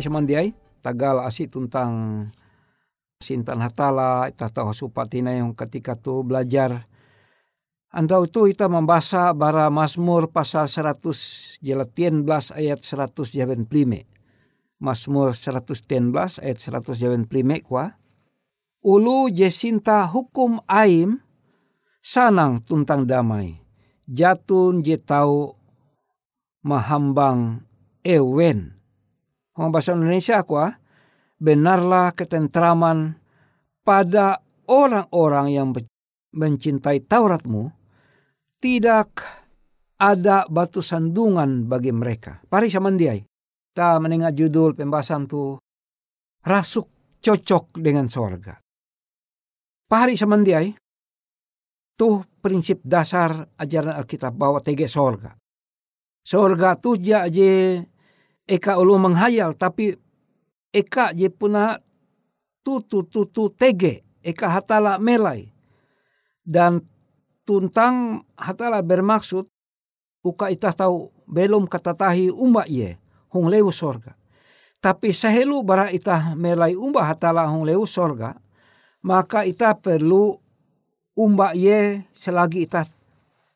Pari samandiai tagal asi tentang sintan hatala ita tahu supatina yang ketika tu belajar Andau tu kita membaca bara Mazmur pasal 100 jelatien belas ayat 100 jaben plime. Mazmur 110 ayat 100 jaben plime kwa. ulu jesinta hukum aim sanang tuntang damai. Jatun je tau mahambang ewen. Hong bahasa Indonesia aku ah, benarlah ketentraman pada orang-orang yang mencintai Tauratmu, tidak ada batu sandungan bagi mereka. Pari samandiai. Ta menengah judul pembahasan tu rasuk cocok dengan sorga. Pari samandiai. Tuh prinsip dasar ajaran Alkitab bahwa tege sorga. Sorga tu ja je eka ulu menghayal tapi eka je puna tu tu tu tu tege eka hatala melai. Dan tuntang hatala bermaksud uka itah tahu belum kata tahi umba ye hong lewu sorga. Tapi sehelu bara itah melai umba hatala hong lewu sorga, maka itah perlu umba ye selagi itah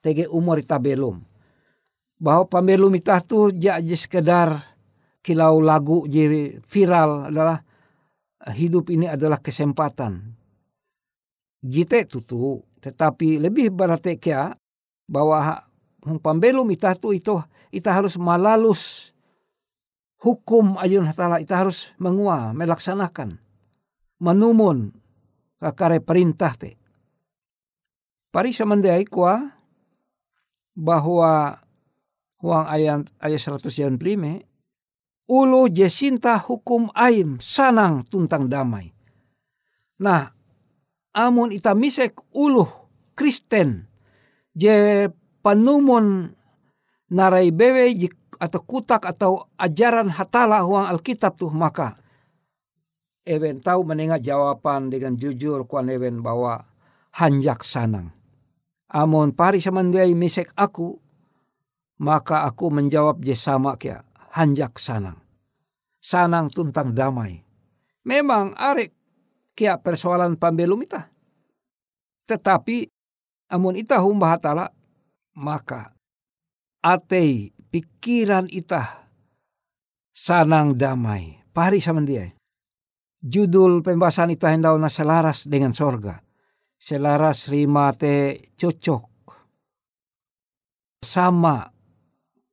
tege umur itah belum. Bahwa pembelum itah tu jadi sekedar kilau lagu jadi viral adalah hidup ini adalah kesempatan. Jite tutu, tetapi lebih berarti kia bahwa pambelum ita tu itu ita harus malalus hukum ayun hatala ita harus mengua melaksanakan menumun kakare perintah te. Pari samandai kuah bahwa huang ayat ayat 195 ulu jesinta hukum aim sanang tuntang damai. Nah, amun ita misek ulu Kristen je panumon narai bewe atau kutak atau ajaran hatala huang Alkitab tuh maka Ewen tahu menengah jawaban dengan jujur kuan Ewen bahwa hanjak sanang. Amon pari samandiai misek aku, maka aku menjawab je sama kia, hanjak sanang. Sanang tuntang damai. Memang arek kia persoalan pambelum ita. Tetapi amun ita humbah hatala maka atei pikiran itah sanang damai. Pari sama dia. Judul pembahasan itah hendau selaras dengan sorga. Selaras rima te cocok. Sama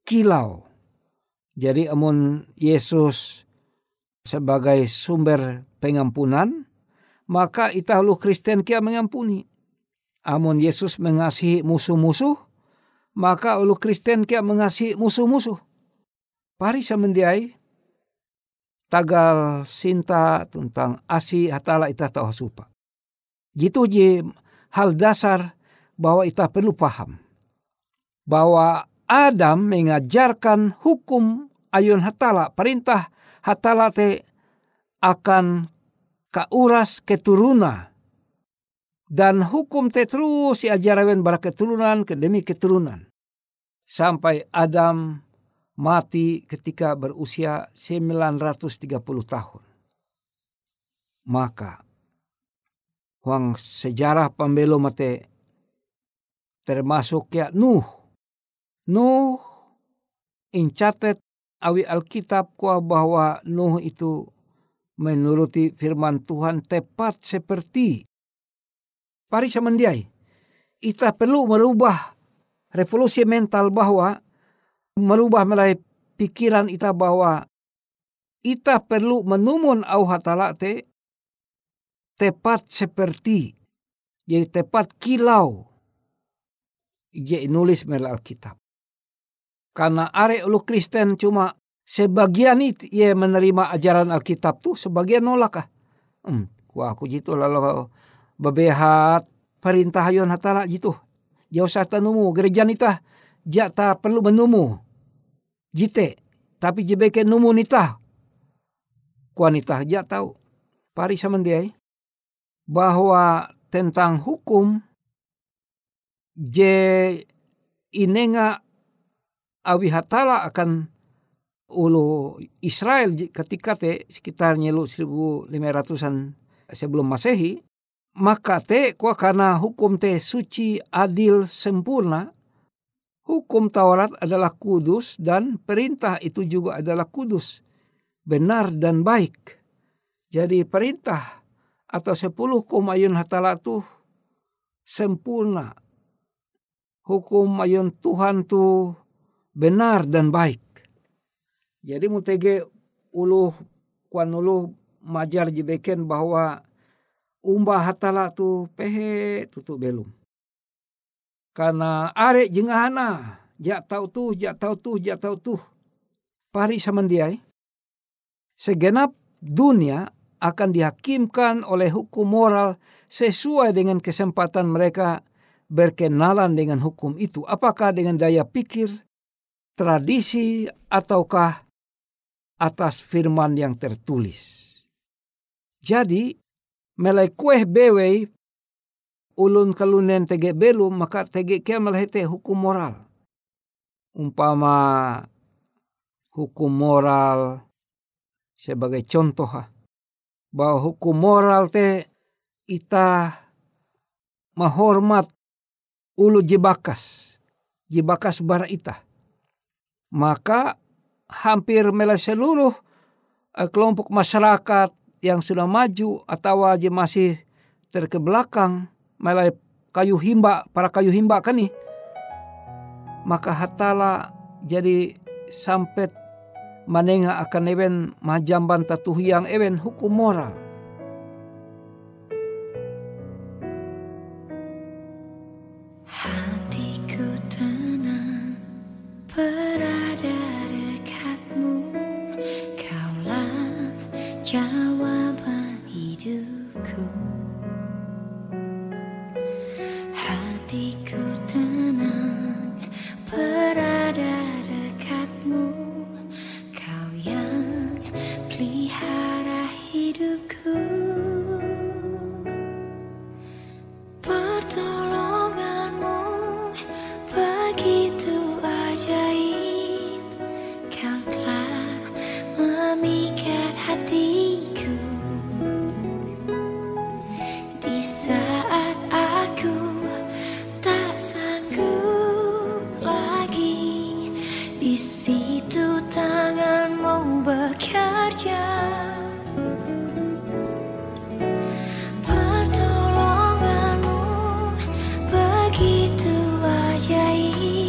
kilau. Jadi amun Yesus sebagai sumber pengampunan, maka itah lu Kristen kia mengampuni. Amun Yesus mengasihi musuh-musuh, maka ulu Kristen kia mengasihi musuh-musuh. Pari mendiai tagal sinta tentang asi hatala ita tahu supa. Gitu je hal dasar bahwa ita perlu paham. Bahwa Adam mengajarkan hukum ayun hatala, perintah hatala te akan kauras keturunan dan hukum te terus diajarawen bara keturunan ke demi keturunan. Sampai Adam mati ketika berusia 930 tahun. Maka huang sejarah pembelo mate termasuk ya Nuh. Nuh incatet awi Alkitab kuah bahwa Nuh itu menuruti firman Tuhan tepat seperti Pari samandiai. Ita perlu merubah revolusi mental bahwa merubah mulai pikiran ita bahwa ita perlu menumun au hatala te tepat seperti jadi tepat kilau je nulis mel Alkitab. Karena are ulu Kristen cuma sebagian itu ia menerima ajaran Alkitab tuh sebagian nolak ah. Hmm, kuah aku jitu lalu bebehat perintah yon hatala jitu. Jauh sata numu gereja nita jata perlu menumu. Jite tapi jebeke numu nita. Kuanita ja tahu pari samandiai bahwa tentang hukum je inenga awi hatala akan ulu Israel ketika te sekitar nyelu 1500-an sebelum masehi maka te kwa karena hukum te suci, adil, sempurna, hukum Taurat adalah kudus dan perintah itu juga adalah kudus, benar dan baik. Jadi perintah atau sepuluh hukum ayun hatala tu sempurna. Hukum ayun Tuhan tu benar dan baik. Jadi mutege ulu kuan ulu majar jibeken bahwa umba hatala tu pehe tutu belum. Karena are jengahana jak tau tu jak tau tu jak tau tu. Pari samandiai. Segenap dunia akan dihakimkan oleh hukum moral sesuai dengan kesempatan mereka berkenalan dengan hukum itu. Apakah dengan daya pikir, tradisi, ataukah atas firman yang tertulis. Jadi, melai kueh bewe ulun kalunen tege belum maka tege kia melahite hukum moral. Umpama hukum moral sebagai contoh bahwa hukum moral te ita mahormat ulu jibakas jibakas bara ita maka hampir mela seluruh uh, kelompok masyarakat yang sudah maju atau aja masih terkebelakang melai kayu himba para kayu himba kan nih maka hatala jadi sampai manenga akan even majamban tatuhiang even hukum moral. Jawaban hidupku 回忆。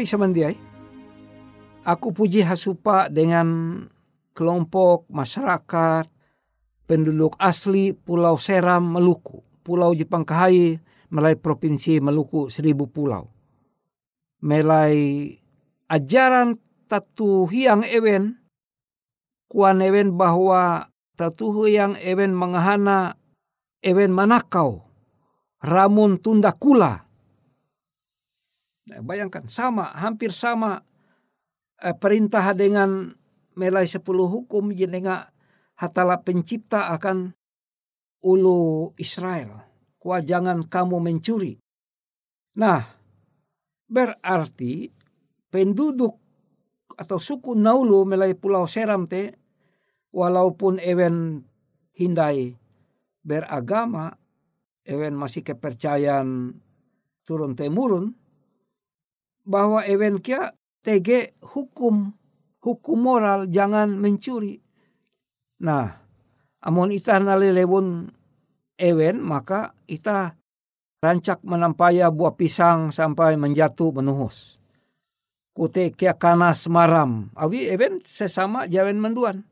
Pari samandiai, aku puji hasupa dengan kelompok masyarakat penduduk asli Pulau Seram Maluku, Pulau Jepang Kahai, melai provinsi Maluku seribu pulau. Melai ajaran tatu hiang ewen, kuan ewen bahwa tatu hiang ewen mengahana ewen manakau, ramun tunda kula. Nah, bayangkan sama, hampir sama eh, perintah dengan melai sepuluh hukum jenenga hatala pencipta akan ulu Israel. Kuah jangan kamu mencuri. Nah, berarti penduduk atau suku Naulu melai pulau Seram te walaupun ewen hindai beragama, ewen masih kepercayaan turun temurun, bahwa ewen kia tege hukum hukum moral jangan mencuri. Nah, amon ita nalelewon ewen maka ita rancak menampaya buah pisang sampai menjatuh menuhus. Kute kia kanas maram. Awi ewen sesama jawen menduan.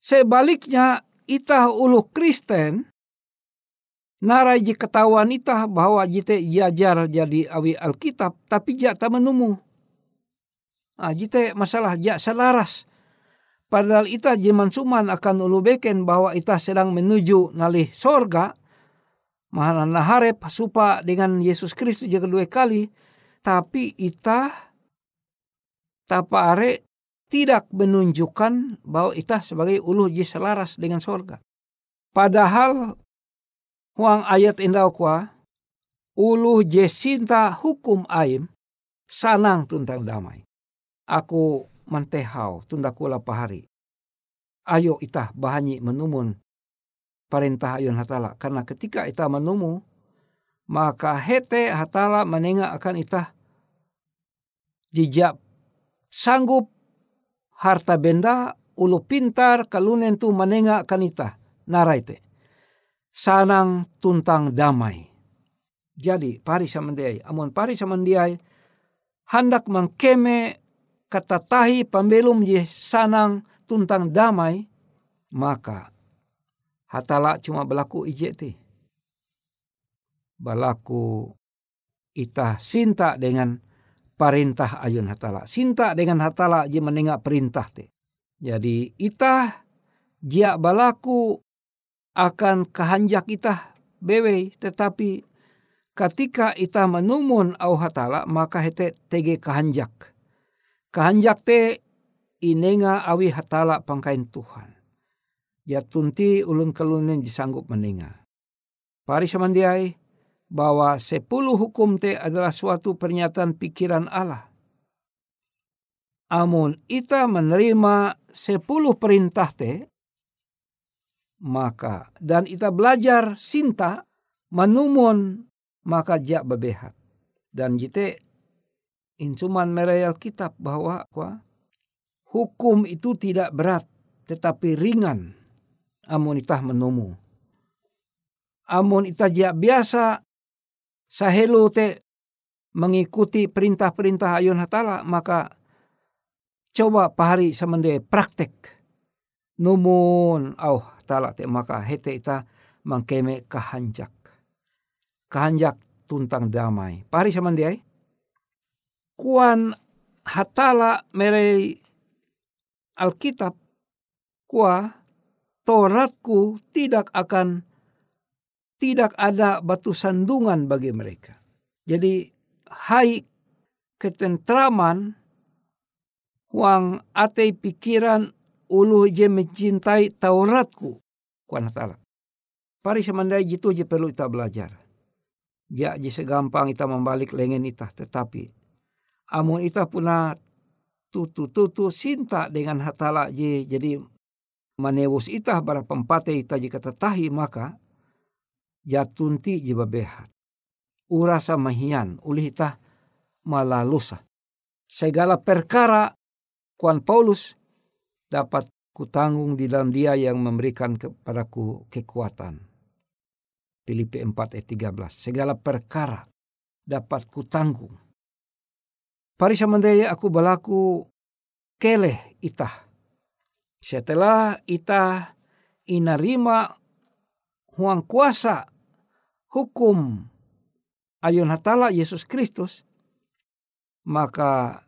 Sebaliknya ita ulu Kristen narai ji ketahuan ita bahwa jite jajar jadi awi Alkitab tapi jata menumu. Ah, jite masalah ja selaras. Padahal ita jeman suman akan ulu beken bahwa ita sedang menuju nalih sorga. Mahana naharep supa dengan Yesus Kristus juga dua kali. Tapi ita tapare tidak menunjukkan bahwa ita sebagai ulu ji selaras dengan sorga. Padahal huang ayat indah kuah ulu jesinta hukum aim sanang tuntang damai. Aku mantehau tunda kula pahari. Ayo itah bahanyi menumun perintah ayun hatala. Karena ketika itah menumu, maka hete hatala menengah akan itah jijak sanggup harta benda ulu pintar kalunen tu menengah akan itah naraite. Sanang tuntang damai. Jadi pari samandiai, amun pari samandiai hendak mengkeme kata tahi pembelum je sanang tuntang damai, maka hatala cuma berlaku ijeti. Berlaku itah sinta dengan perintah ayun hatala. Sinta dengan hatala je menengah perintah te. Jadi itah jia balaku akan kehanjak itah bewe tetapi ketika itah menumun au hatala maka hete tege kehanjak Kahanjak te inenga awi hatala pangkain Tuhan. Ya tunti ulun kelunen disanggup menenga. Pari samandiai bahwa sepuluh hukum te adalah suatu pernyataan pikiran Allah. Amun ita menerima sepuluh perintah te, maka dan ita belajar sinta menumun maka jak bebehat. Dan jite incuman merayal kitab bahwa kwa, hukum itu tidak berat tetapi ringan amun itah menemu. Amun itah jia biasa sahelo te mengikuti perintah-perintah ayun hatala maka coba pahari semende praktek numun. Au tala te maka hete ita mangkeme kahanjak. Kahanjak tuntang damai. Pahari semende kuan hatala merei Alkitab kuah Toratku tidak akan tidak ada batu sandungan bagi mereka. Jadi hai ketentraman wang ate pikiran ulu je mencintai Tauratku kuan hatala. Pari semandai jitu je perlu kita belajar. Ya je segampang kita membalik lengan kita tetapi amun ita puna tutu-tutu sinta dengan hatala je jadi manewus ita bara pempate ita jika tetahi maka jatunti je behat. Urasa mahian ulih ita malalusa. segala perkara kuan Paulus dapat kutanggung di dalam dia yang memberikan kepadaku kekuatan. Filipi 4 ayat 13. Segala perkara dapat kutanggung. Parisa mendaya aku balaku keleh itah. Setelah itah inarima huang kuasa hukum ayun hatala Yesus Kristus, maka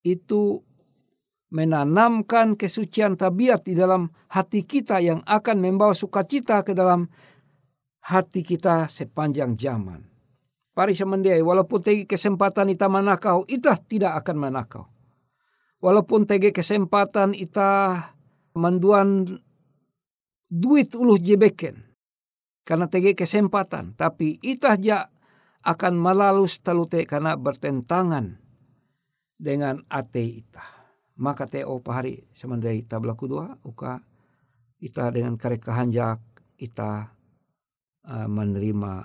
itu menanamkan kesucian tabiat di dalam hati kita yang akan membawa sukacita ke dalam hati kita sepanjang zaman. Pari semendiai, walaupun tegi kesempatan ita manakau, ita tidak akan manakau. Walaupun tegi kesempatan ita manduan duit uluh jebeken. Karena tegi kesempatan. Tapi ita ja akan melalus talute karena bertentangan dengan ate ita. Maka teo pahari semandai ita belaku dua uka ita dengan karek kahanjak ita uh, menerima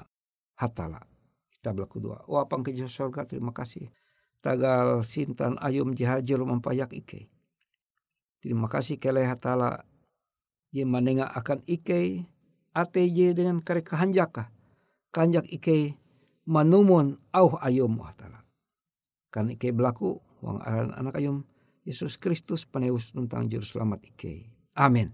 hatala. Ita belaku dua. Oh apang ke surga terima kasih. Tagal sintan ayum jihajil mempayak ike. Terima kasih kele hatala. Ye manenga akan ike ate je dengan karek kahanjaka. Kanjak ike manumun au ayum hatala kan ike berlaku wang aran anak ayum Yesus Kristus peneus tentang juru selamat ike. Amin.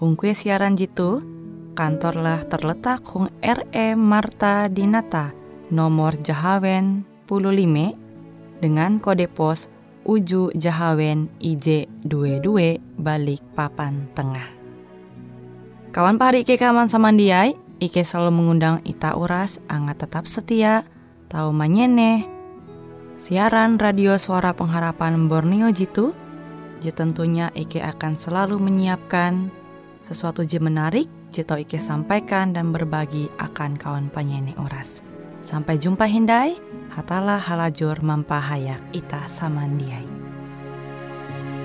Hung kue siaran jitu, kantorlah terletak Hung RE Marta Dinata, nomor Jahawen 15 dengan kode pos Uju Jahawen IJ22 balik papan tengah. Kawan pahari Ike kaman samandiai, Ike selalu mengundang Ita Uras, angat tetap setia, tahu manyene, siaran radio suara pengharapan Borneo Jitu, je tentunya Ike akan selalu menyiapkan sesuatu je menarik, je tau Ike sampaikan dan berbagi akan kawan penyanyi oras. Sampai jumpa Hindai, hatalah halajur mampahayak ita samandiai.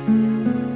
thank you